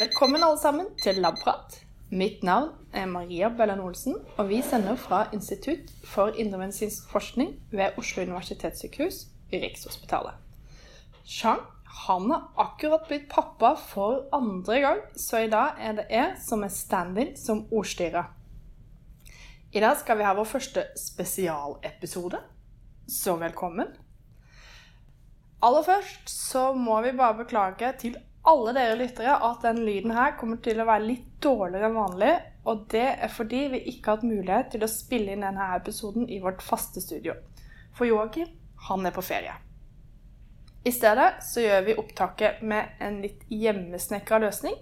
Velkommen alle sammen til Labprat. Mitt navn er Maria Bellan Olsen, og vi sender fra Institutt for indremedisinsk forskning ved Oslo universitetssykehus Rikshospitalet. Jean han har akkurat blitt pappa for andre gang, så i dag er det jeg som er stand-in som ordstyrer. I dag skal vi ha vår første spesialepisode, så velkommen. Aller først så må vi bare beklage til alle dere lyttere at den lyden her kommer til å være litt dårligere enn vanlig. Og det er fordi vi ikke har hatt mulighet til å spille inn denne episoden i vårt faste studio. For Joakim, han er på ferie. I stedet så gjør vi opptaket med en litt hjemmesnekra løsning.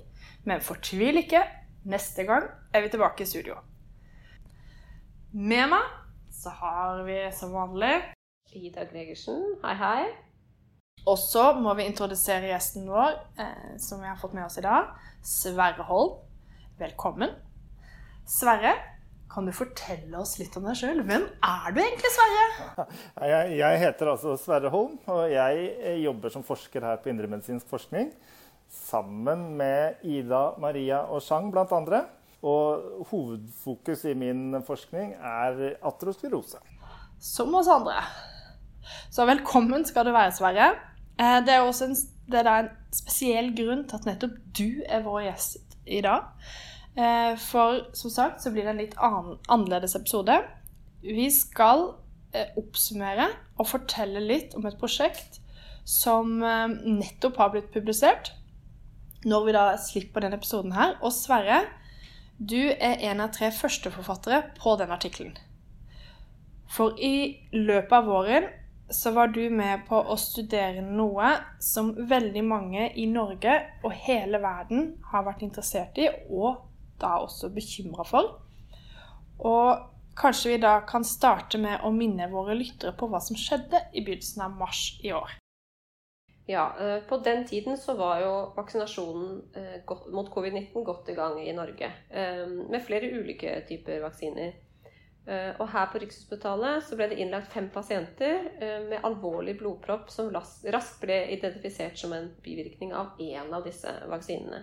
Men fortvil ikke, neste gang er vi tilbake i studio. Med meg så har vi som vanlig Ida Gregersen, hei hei. Og så må vi introdusere gjesten vår, eh, som vi har fått med oss i dag. Sverre Holm. Velkommen. Sverre, kan du fortelle oss litt om deg sjøl? Hvem er du egentlig, Sverre? Jeg, jeg, heter altså Sverre Holm, og jeg eh, jobber som forsker her på indremedisinsk forskning. Sammen med Ida, Maria og Chang bl.a. Og hovedfokus i min forskning er atrosklerose. Som oss andre. Så velkommen skal du være, Sverre. Eh, det er også en, det er en spesiell grunn til at nettopp du er vår gjest i dag. Eh, for som sagt så blir det en litt annerledes episode. Vi skal eh, oppsummere og fortelle litt om et prosjekt som nettopp har blitt publisert. Når vi da slipper denne episoden her. Og Sverre, du er en av tre førsteforfattere på den artikkelen. For i løpet av våren så var du med på å studere noe som veldig mange i Norge og hele verden har vært interessert i, og da også bekymra for. Og kanskje vi da kan starte med å minne våre lyttere på hva som skjedde i begynnelsen av mars i år. Ja, eh, på den tiden så var jo vaksinasjonen eh, mot covid-19 godt i gang i Norge. Eh, med flere ulike typer vaksiner. Og her på Rikshospitalet så ble det innlagt fem pasienter med alvorlig blodpropp som raskt ble identifisert som en bivirkning av én av disse vaksinene.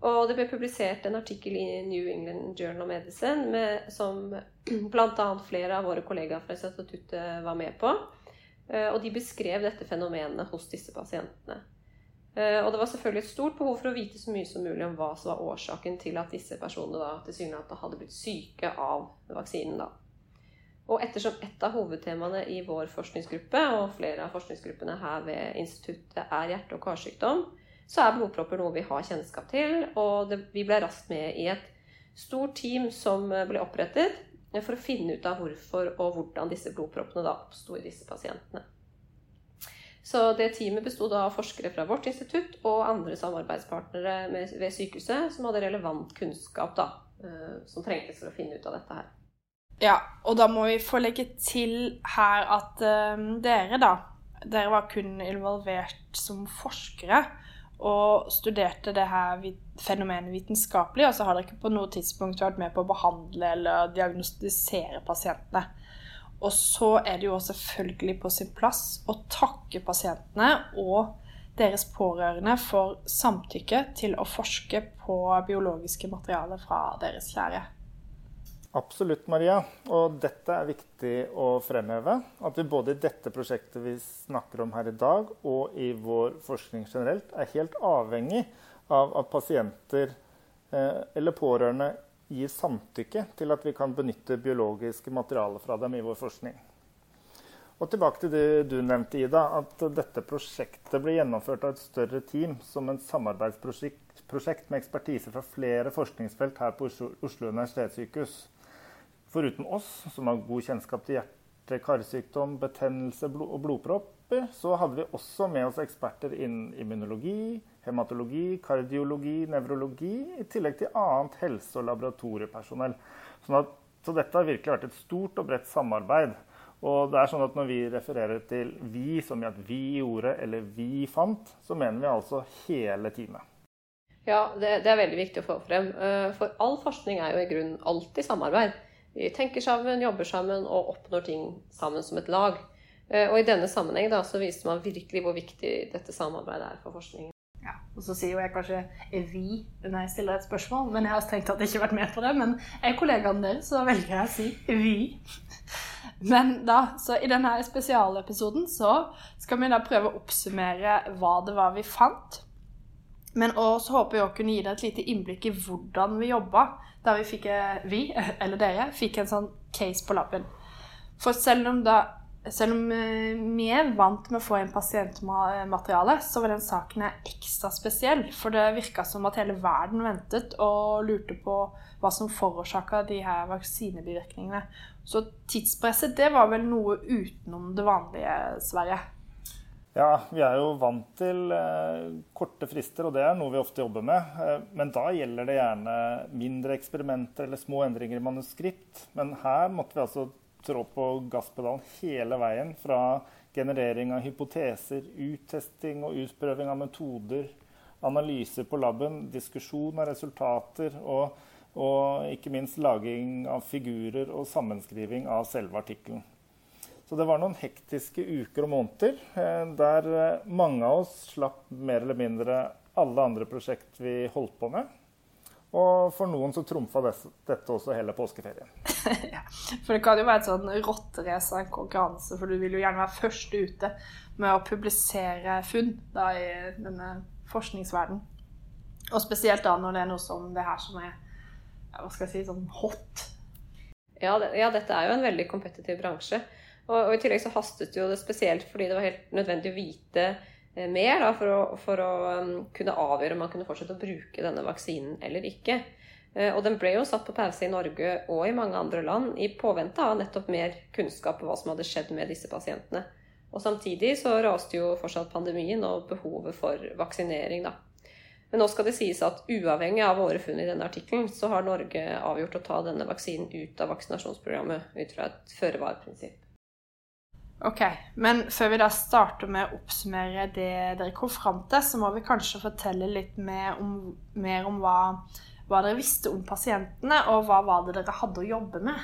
Og det ble publisert en artikkel i New England Journal of Medicine med, som bl.a. flere av våre kollegaer fra instituttet var med på. Eh, og de beskrev dette fenomenet hos disse pasientene. Eh, og det var selvfølgelig et stort behov for å vite så mye som mulig om hva som var årsaken til at disse personene da tilsynelatende hadde blitt syke av vaksinen. da. Og ettersom et av hovedtemaene i vår forskningsgruppe, og flere av forskningsgruppene her ved instituttet, er hjerte- og karsykdom, så er blodpropper noe vi har kjennskap til. Og det, vi ble raskt med i et stort team som ble opprettet for å finne ut av hvorfor og hvordan disse blodproppene da oppsto i disse pasientene. Så det teamet bestod av forskere fra vårt institutt og andre samarbeidspartnere med, ved sykehuset som hadde relevant kunnskap da, eh, som trengtes for å finne ut av dette her. Ja, og da må vi få legge til her at uh, dere, da Dere var kun involvert som forskere og studerte det her fenomenet vitenskapelig, og så har dere ikke på noe tidspunkt vært med på å behandle eller diagnostisere pasientene. Og så er det jo selvfølgelig på sin plass å takke pasientene og deres pårørende for samtykke til å forske på biologiske materialer fra deres kjære. Absolutt, Maria. Og dette er viktig å fremheve. At vi både i dette prosjektet vi snakker om her i dag, og i vår forskning generelt, er helt avhengig av at pasienter eh, eller pårørende gir samtykke til at vi kan benytte biologiske materialer fra dem i vår forskning. Og tilbake til det du nevnte, Ida, at dette prosjektet ble gjennomført av et større team som en samarbeidsprosjekt med ekspertise fra flere forskningsfelt her på Oslo universitetssykehus. Foruten oss, som har god kjennskap til hjerte-karsykdom, betennelse og blodpropper, så hadde vi også med oss eksperter innen immunologi, hematologi, kardiologi, nevrologi, i tillegg til annet helse- og laboratoriepersonell. Sånn at, så dette har virkelig vært et stort og bredt samarbeid. Og det er sånn at Når vi refererer til 'vi' som i at 'vi gjorde' eller 'vi fant', så mener vi altså hele teamet. Ja, det, det er veldig viktig å få frem. Eh, for all forskning er jo i grunnen alltid samarbeid. Vi tenker sammen, jobber sammen og oppnår ting sammen som et lag. Og i denne sammenheng da, så viste man virkelig hvor viktig dette samarbeidet er for forskningen. Ja, og så sier jo jeg kanskje 'vi' når jeg stiller et spørsmål, men jeg har strengt tatt ikke vært med på det. Men jeg er kollegaen deres, så da velger jeg å si 'vi'. Men da, så i denne spesialepisoden så skal vi da prøve å oppsummere hva det var vi fant. Men også håper jeg å kunne gi deg et lite innblikk i hvordan vi jobba. Da vi fikk, vi, eller dere, fikk en sånn case på laben. For selv om, da, selv om eh, vi er vant med å få inn pasientmateriale, så var den saken ekstra spesiell. For det virka som at hele verden ventet og lurte på hva som forårsaka de her vaksinebivirkningene. Så tidspresset, det var vel noe utenom det vanlige, Sverre? Ja, vi er jo vant til eh, korte frister, og det er noe vi ofte jobber med. Eh, men da gjelder det gjerne mindre eksperimenter eller små endringer i manuskript. Men her måtte vi altså trå på gasspedalen hele veien. Fra generering av hypoteser, uttesting og utprøving av metoder, analyser på laben, diskusjon av resultater og og ikke minst laging av figurer og sammenskriving av selve artikkelen. Så det var noen hektiske uker og måneder eh, der eh, mange av oss slapp mer eller mindre alle andre prosjekt vi holdt på med. Og for noen så trumfa dette også hele påskeferien. ja, for det kan jo være et sånn rotterace av en konkurranse, for du vil jo gjerne være først ute med å publisere funn da, i denne forskningsverdenen. Og spesielt da når det er noe som det her som er hva skal jeg si, sånn hot. Ja, det, ja, dette er jo en veldig kompetitiv bransje. Og, og, i tillegg så hastet jo det spesielt fordi det var helt nødvendig å vite eh, mer da, for å, for å um, kunne avgjøre om man kunne fortsette å bruke denne vaksinen eller ikke. Eh, og den ble jo satt på pause i Norge og i mange andre land i påvente av nettopp mer kunnskap om hva som hadde skjedd med disse pasientene. Og samtidig så raste jo fortsatt pandemien og behovet for vaksinering, da. Men nå skal det sies at uavhengig av våre funn i denne artikkelen, så har Norge avgjort å ta denne vaksinen ut av vaksinasjonsprogrammet ut fra et føre-var-prinsipp. Ok, Men før vi da starter med å oppsummere det dere kom fram til, så må vi kanskje fortelle litt mer om, mer om hva, hva, dere visste om pasientene, og hva var det dere hadde å jobbe med?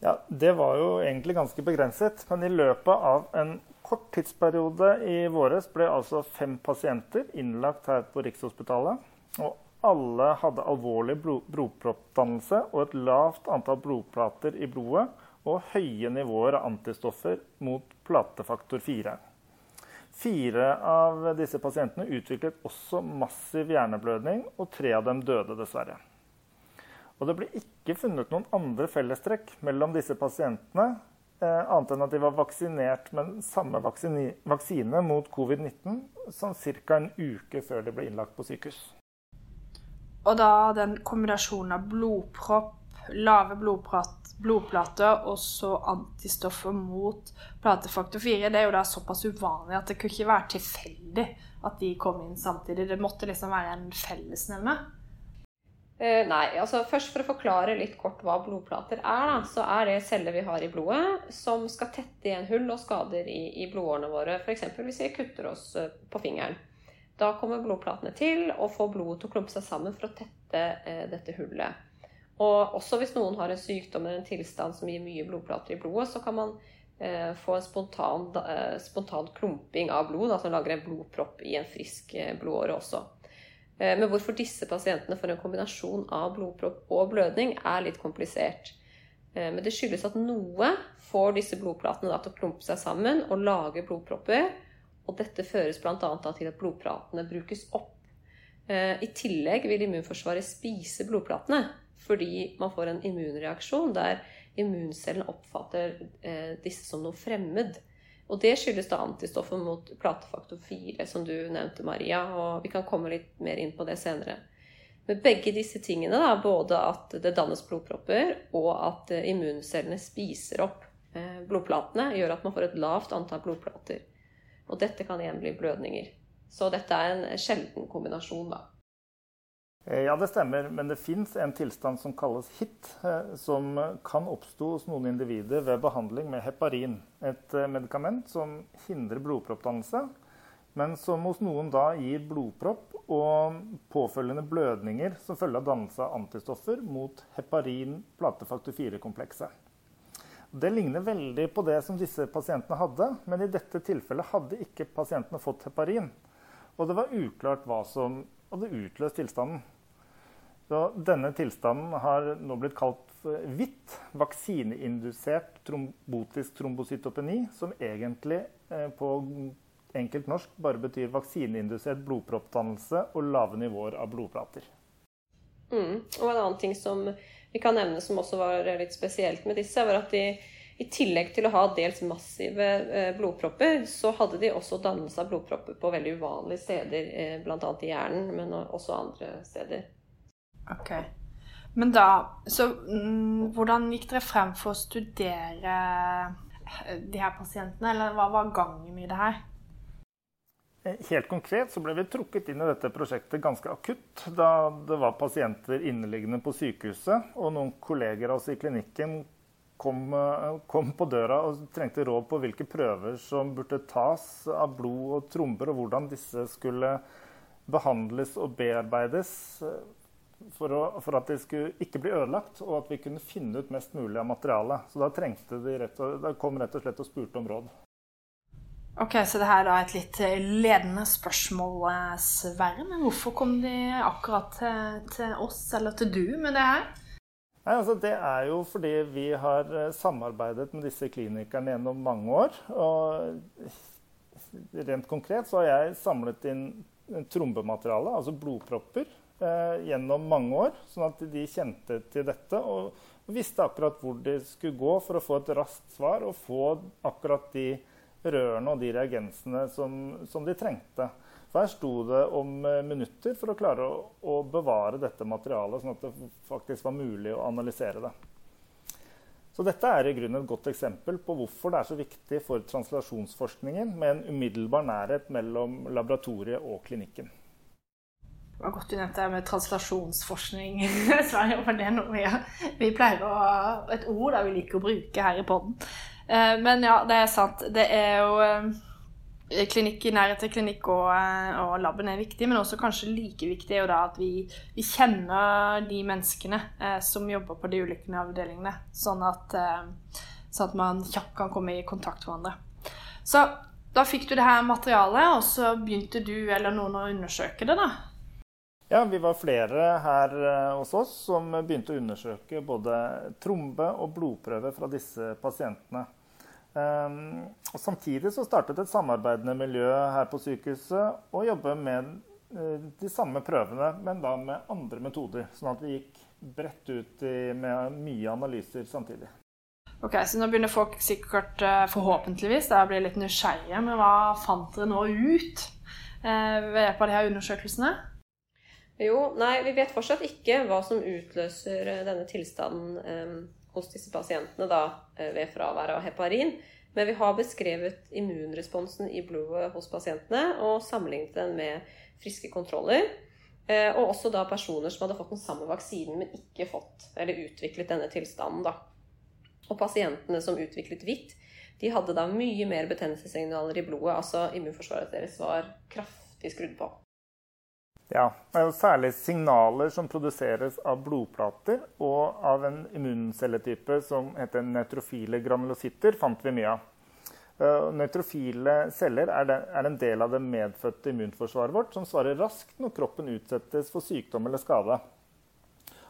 Ja, Det var jo egentlig ganske begrenset. Men i løpet av en kort tidsperiode i våres ble altså fem pasienter innlagt her på Rikshospitalet. Og alle hadde alvorlig blodproppdannelse og et lavt antall blodplater i blodet og høye nivåer av antistoffer mot platefaktor 4. Fire av disse pasientene utviklet også massiv hjerneblødning, og tre av dem døde dessverre. Og det ble ikke funnet noen andre fellestrekk mellom disse pasientene Eh, annet enn at de var vaksinert med samme vaksine mot covid-19 som ca. en uke før de ble innlagt på sykehus. Og da den kombinasjonen av blodpropp, lave blodplater og så antistoffer mot platefaktor 4, det er jo da såpass uvanlig at det kunne ikke være tilfeldig at de kom inn samtidig. Det måtte liksom være en fellesnevner. Uh, nei, altså først for å forklare litt kort hva blodplater er, da, så er det celler vi har i blodet som skal tette igjen hull og skader i, i blodårene våre. F.eks. hvis vi kutter oss uh, på fingeren. Da kommer blodplatene til og får blodet til å klumpe seg sammen for å tette uh, dette hullet. Og også hvis noen har en sykdom eller en tilstand som gir mye blodplater i blodet, så kan man få en spontan, spontan, klumping av blod, da, som lager en blodpropp i en frisk blodåre også. Eh, men hvorfor disse pasientene får en kombinasjon av blodpropp og blødning, er litt komplisert. Eh, men det skyldes at noe får disse blodplatene til å klumpe seg sammen og lage blodpropper. Og dette føres bl.a. til at blodplatene brukes opp. Eh, I tillegg vil immunforsvaret spise blodplatene fordi man får en immunreaksjon der immuncellen oppfatter disse som noe fremmed. Og det skyldes da antistoffer mot platefaktor 4, som du nevnte, Maria. Og vi kan komme litt mer inn på det senere. Men begge disse tingene, da, både at det dannes blodpropper, og at eh, immuncellene spiser opp eh, blodplatene, gjør at man får et lavt antall blodplater. Og dette kan igjen bli blødninger. Så dette er en sjelden kombinasjon, da. Eh, ja, det stemmer. Men det fins en tilstand som kalles HIT, eh, som kan oppstå hos noen individer ved behandling med heparin. Et eh, medikament som hindrer blodproppdannelse, men som hos noen da gir blodpropp og påfølgende blødninger som følge av dannelse av antistoffer mot heparin platefaktor 4-komplekset. Det ligner veldig på det som disse pasientene hadde, men i dette tilfellet hadde ikke pasientene fått heparin. Og det var uklart hva som hadde utløst tilstanden. Så denne tilstanden har nå blitt kalt hvitt vaksineindusert trombotisk trombocytopeni, som egentlig eh, på enkelt norsk bare betyr vaksineindusert blodproppdannelse og lave nivåer av blodplater. Mm. Og en annen ting som vi kan nevne som også var litt spesielt med disse, var at de i tillegg til å ha dels massive eh, blodpropper, så hadde de også dannelse av blodpropper på veldig uvanlige steder, eh, bl.a. i hjernen, men også andre steder. Ok. Men da Så mm, hvordan gikk dere frem for å studere eh, de her pasientene, eller hva var gangen i det her? Helt konkret så ble vi trukket inn i dette prosjektet ganske akutt da det var pasienter inneliggende på sykehuset, og noen kolleger av oss i klinikken kom, kom, på døra og trengte råd på hvilke prøver som burde tas av blod og tromber, og hvordan disse skulle behandles og bearbeides for, å, for at de skulle ikke bli ødelagt, og at vi kunne finne ut mest mulig av materialet. Så da, de rett og, da kom rett og slett og spurte om råd. Ok, Så det her er et litt eh, ledende spørsmål, eh, Sverre. Men hvorfor kom de akkurat til, til, oss, eller til du, med det her? Nei, altså Det er jo fordi vi har eh, samarbeidet med disse klinikerne gjennom mange år. Og rent konkret så har jeg samlet inn trombemateriale, altså blodpropper, gjennom mange år. Sånn at de kjente til dette og visste akkurat hvor de skulle gå for å få et raskt svar og få akkurat de rørene og de reagensene som, som de trengte. For her sto det om eh, minutter for å klare å, å, bevare dette materialet, sånn at det faktisk var mulig å analysere det. Så dette er i grunnen et godt eksempel på hvorfor det er så viktig for translasjonsforskningen med en umiddelbar nærhet mellom laboratoriet og klinikken. Det var godt du nevnte det med translasjonsforskning. for det er noe vi, vi pleier å et ord vi liker å bruke her i poden. Eh, men ja, det er sant. Det er jo eh, klinikk i nærhet til klinikk og, eh, og laben er viktig, men også kanskje like viktig er jo da at vi, vi kjenner de menneskene som jobber på de ulike avdelingene, sånn at, sånn at man kjapt kan komme i kontakt med hverandre. Så da fikk du det her materialet, og så begynte du eller noen å undersøke det, da? Ja, vi var flere her hos oss som begynte å undersøke både trombe og blodprøve fra disse pasientene. Ehm, og samtidig så startet et samarbeidende miljø her på sykehuset å jobbe med eh, de samme prøvene, men da med andre metoder. Sånn at vi gikk bredt ut med mye analyser samtidig. Ok, Så nå begynner folk sikkert eh, forhåpentligvis å bli litt nysgjerrige. Men hva fant dere nå ut eh, ved hjelp av de her undersøkelsene? Jo, nei, vi vet fortsatt ikke hva som utløser denne tilstanden eh, hos disse pasientene da, eh, ved fravær av heparin. Men vi har beskrevet immunresponsen i blodet hos pasientene og sammenlignet den med friske kontroller. Eh, og også da personer som hadde fått den samme vaksinen, men ikke fått eller utviklet denne tilstanden. Da. Og pasientene som utviklet hvitt, de hadde da mye mer betennelsessignaler i blodet. Altså immunforsvaret deres var kraftig skrudd på. Ja, det er jo særlig signaler som produseres av blodplater og av en immuncelletype som heter neutrofile granulocytter, fant vi mye av. Nøytrofile celler er, er, en del av det medfødte immunforsvaret vårt, som svarer raskt når kroppen utsettes for sykdom eller skade.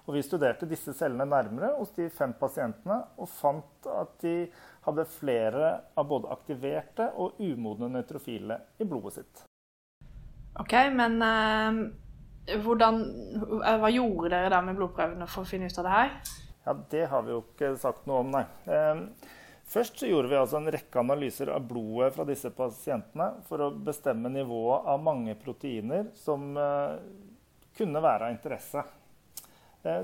Og vi studerte disse cellene nærmere hos de fem pasientene og fant at de hadde flere av både aktiverte og umodne nøytrofile i blodet sitt. OK, men uh, hvordan, uh, hva gjorde dere da med blodprøvene for å finne ut av det her? Ja, Det har vi jo ikke sagt noe om, nei. Uh, først gjorde vi altså en rekke analyser av blodet fra disse pasientene for å bestemme nivået av mange proteiner som eh, kunne være av interesse.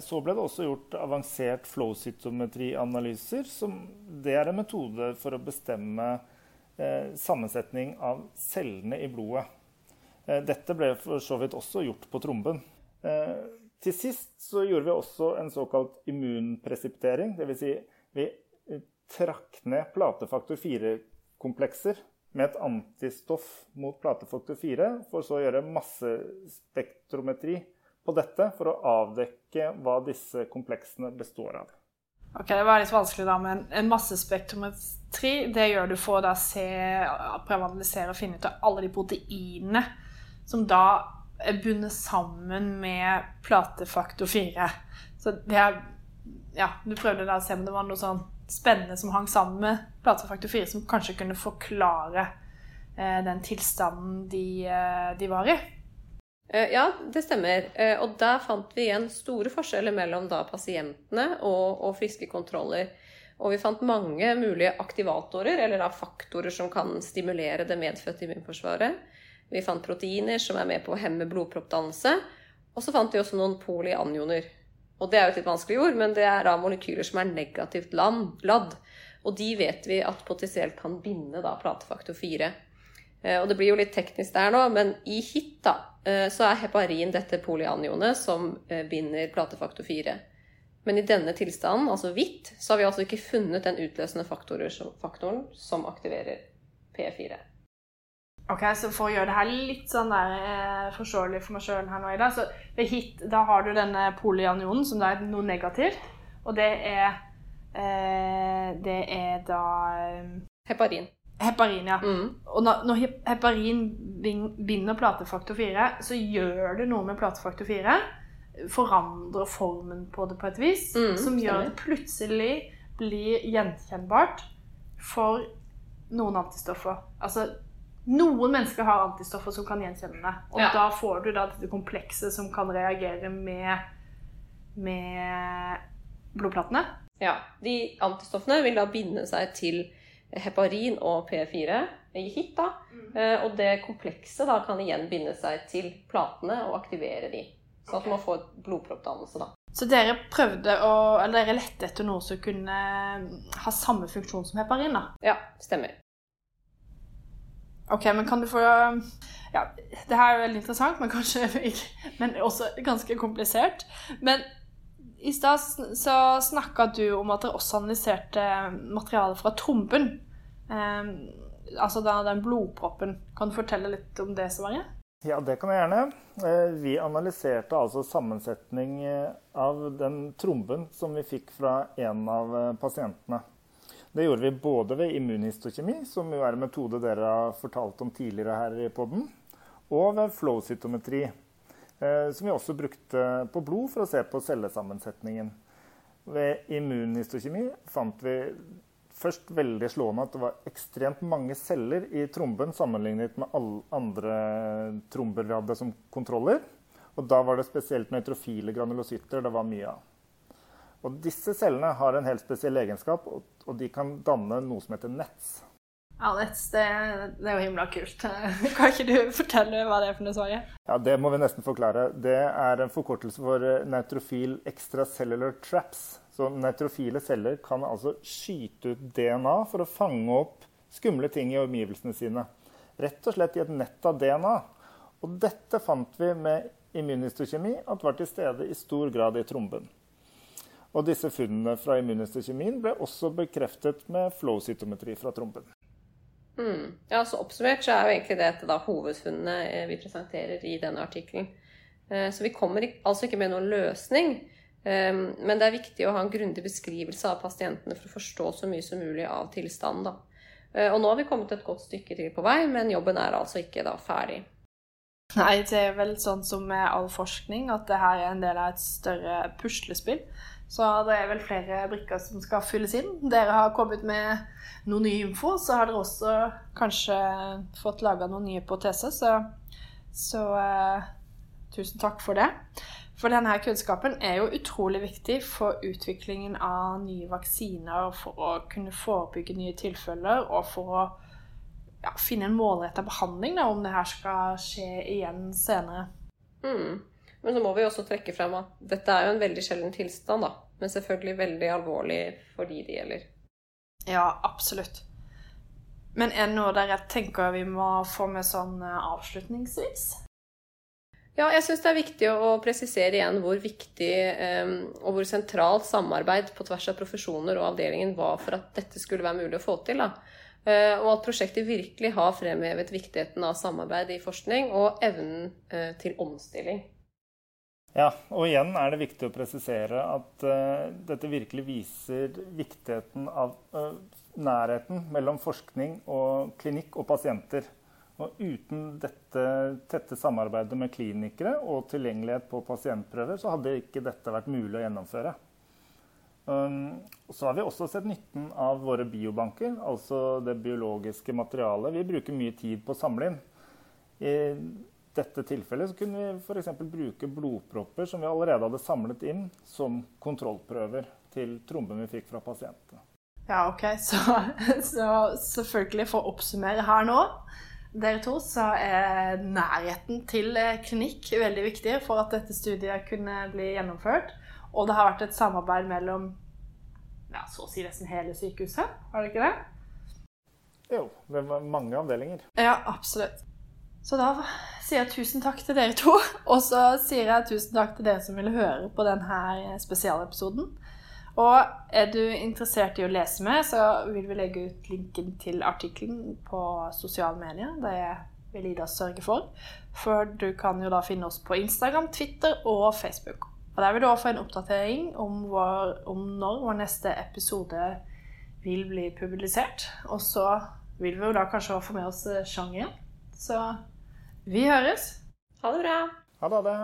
Så ble det også gjort avansert flowcytometrianalyser. Det er en metode for å bestemme sammensetning av cellene i blodet. Eh, dette ble for så vidt også gjort på tromben. Eh, til sist så gjorde vi også en såkalt immunpresiptering. Dvs. Si vi trakk ned platefaktor 4-komplekser med et antistoff mot platefaktor 4, for så å gjøre massespektrometri på dette for å avdekke hva disse kompleksene består av. Ok, Det var litt vanskelig da, men en massespektrometri det gjør du for å se, prøve å analysere og finne ut av alle de proteinene som da er bundet sammen med platefaktor 4. Så det er Ja, du prøvde da å se om det var noe sånn spennende som hang sammen med platefaktor 4, som kanskje kunne forklare eh, den tilstanden de, eh, de var i. Eh, ja, det stemmer. Eh, og der fant vi igjen store forskjeller mellom da pasientene og, og friske kontroller. Og vi fant mange mulige aktivatorer, eller da faktorer som kan stimulere det medfødte immunforsvaret. Vi fant proteiner som er med på å hemme blodproppdannelse. Og så fant vi også noen polyanioner. Og det er jo et litt vanskelig ord, men det er da molekyler som er negativt ladd. Og de vet vi at potensielt kan binde da platefaktor 4. Eh, og det blir jo litt teknisk der nå, men i HIT da, eh, så er heparin dette polyanionet som eh, binder platefaktor 4. Men i denne tilstanden, altså hvitt, så har vi altså ikke funnet den utløsende faktoren som aktiverer P4. Ok, så For å gjøre det her litt sånn der, forståelig for meg sjøl her nå, Ida, så ved HIT da har du denne polyanionen, som da er noe negativt. Og det er eh, Det er da Heparin. Heparin, ja. Mm. Og når heparin binder platefaktor 4, så gjør det noe med platefaktor 4. Forandrer formen på det på et vis, mm, som gjør at det plutselig blir gjenkjennbart for noen antistoffer. Altså, noen mennesker har antistoffer som kan gjenkjenne det. Og ja. da får du da dette komplekset som kan reagere med, med blodplatene. Ja. De antistoffene vil da binde seg til heparin og P4 i HIT. da, mm. Eh, og det komplekset da kan igjen binde seg til platene og aktivere de. Sånn at man får blodproppdannelse. da. Så dere prøvde å, eller dere lette etter noe som kunne ha samme funksjon som heparin? da? Ja, stemmer. Ok, men kan du få Ja, det her er veldig interessant, men kanskje ikke Men også ganske komplisert. Men i stad så snakka du om at dere også analyserte materiale fra tromben. Eh, altså da, den blodproppen. Kan du fortelle litt om det, Sverre? Ja, det kan jeg gjerne. Eh, vi analyserte altså sammensetning eh, av den tromben som vi fikk fra en av eh, pasientene. Det gjorde vi både ved immunhistokjemi, som jo er en metode dere har fortalt om tidligere her i poden, og ved flowcytometri, Eh, som vi også brukte på blod for å se på cellesammensetningen. Ved immunhistokjemi fant vi først veldig slående at det var ekstremt mange celler i tromben sammenlignet med alle andre tromber vi hadde som kontroller. Og da var det spesielt nøytrofile granulocytter det var mye av. Og disse cellene har en helt spesiell egenskap, og de kan danne noe som heter nets. Alex, det, det, er jo himla kult. Kan ikke du fortelle hva det er for noe, Sverre? Ja, Det må vi nesten forklare. Det er en forkortelse for eh, neutrofil extracellular traps. Så Neutrofile celler kan altså skyte ut DNA for å fange opp skumle ting i omgivelsene sine. Rett og slett i et nett av DNA. Og dette fant vi med immunhistokjemi at var til stede i stor grad i tromben. Og disse funnene fra immunhistokjemien ble også bekreftet med flow-sytometri fra trompen. Mm. Ja, så Oppsummert så er jo egentlig dette da hovedfunnene eh, vi presenterer i denne artikkelen. Eh, så vi kommer altså ikke med noen løsning, eh, men det er viktig å ha en grundig beskrivelse av pasientene for å forstå så mye som mulig av tilstanden. da. Og nå har vi kommet et godt stykke til på vei, men jobben er altså ikke da ferdig. Nei, det er vel sånn som med all forskning, at det her er en del av et større puslespill. Så det er vel flere brikker som skal fylles inn. Dere har kommet med noe ny info, så har dere også kanskje fått laga noen nye hypoteser. Så, så uh, tusen takk for det. For denne kunnskapen er jo utrolig viktig for utviklingen av nye vaksiner, for å kunne forebygge nye tilfeller og for å ja, finne en målretta behandling da, om det her skal skje igjen senere. Mm. Men så må vi også trekke frem at dette er jo en veldig sjelden tilstand, da. Men selvfølgelig veldig alvorlig for de det gjelder. Ja, absolutt. Men er det noe der jeg tenker vi må få med sånn eh, avslutningsvis? Ja, jeg syns det er viktig å presisere igjen hvor viktig eh, og hvor sentralt samarbeid på tvers av profesjoner og avdelingen var for at dette skulle være mulig å få til. Eh, og at prosjektet virkelig har fremhevet viktigheten av samarbeid i forskning og evnen eh, til omstilling. Ja, og igjen er det viktig å presisere at uh, dette virkelig viser viktigheten av uh, nærheten mellom forskning og klinikk og pasienter. Og uten dette tette samarbeidet med klinikere og tilgjengelighet på pasientprøver, så hadde ikke dette vært mulig å gjennomføre. Um, så har vi også sett nytten av våre biobanker, altså det biologiske materialet. Vi bruker mye tid på å samle inn. I dette tilfellet så kunne vi f.eks. bruke blodpropper som vi allerede hadde samlet inn, som kontrollprøver til tromben vi fikk fra pasientene. Ja, OK. Så, så selvfølgelig, for å oppsummere her nå dere to, så er nærheten til klinikk veldig viktig for at dette studiet kunne bli gjennomført. Og det har vært et samarbeid mellom ja, så å si nesten hele sykehuset, har det ikke det? Jo, det var mange avdelinger. Ja, absolutt. Så da sier tusen takk til dere to. Og så sier jeg tusen takk til dere som ville høre på denne spesialepisoden. Og er du interessert i å lese med, så vil vi legge ut linken til artikkelen på sosiale medier. Det vil Ida sørge for. For du kan jo da finne oss på Instagram, Twitter og Facebook. Og Der vil du også få en oppdatering om, vår, om når vår neste episode vil bli publisert. Og så vil vi jo da kanskje få med oss sjangeren. Så vi høres. Ha det bra. Ha det.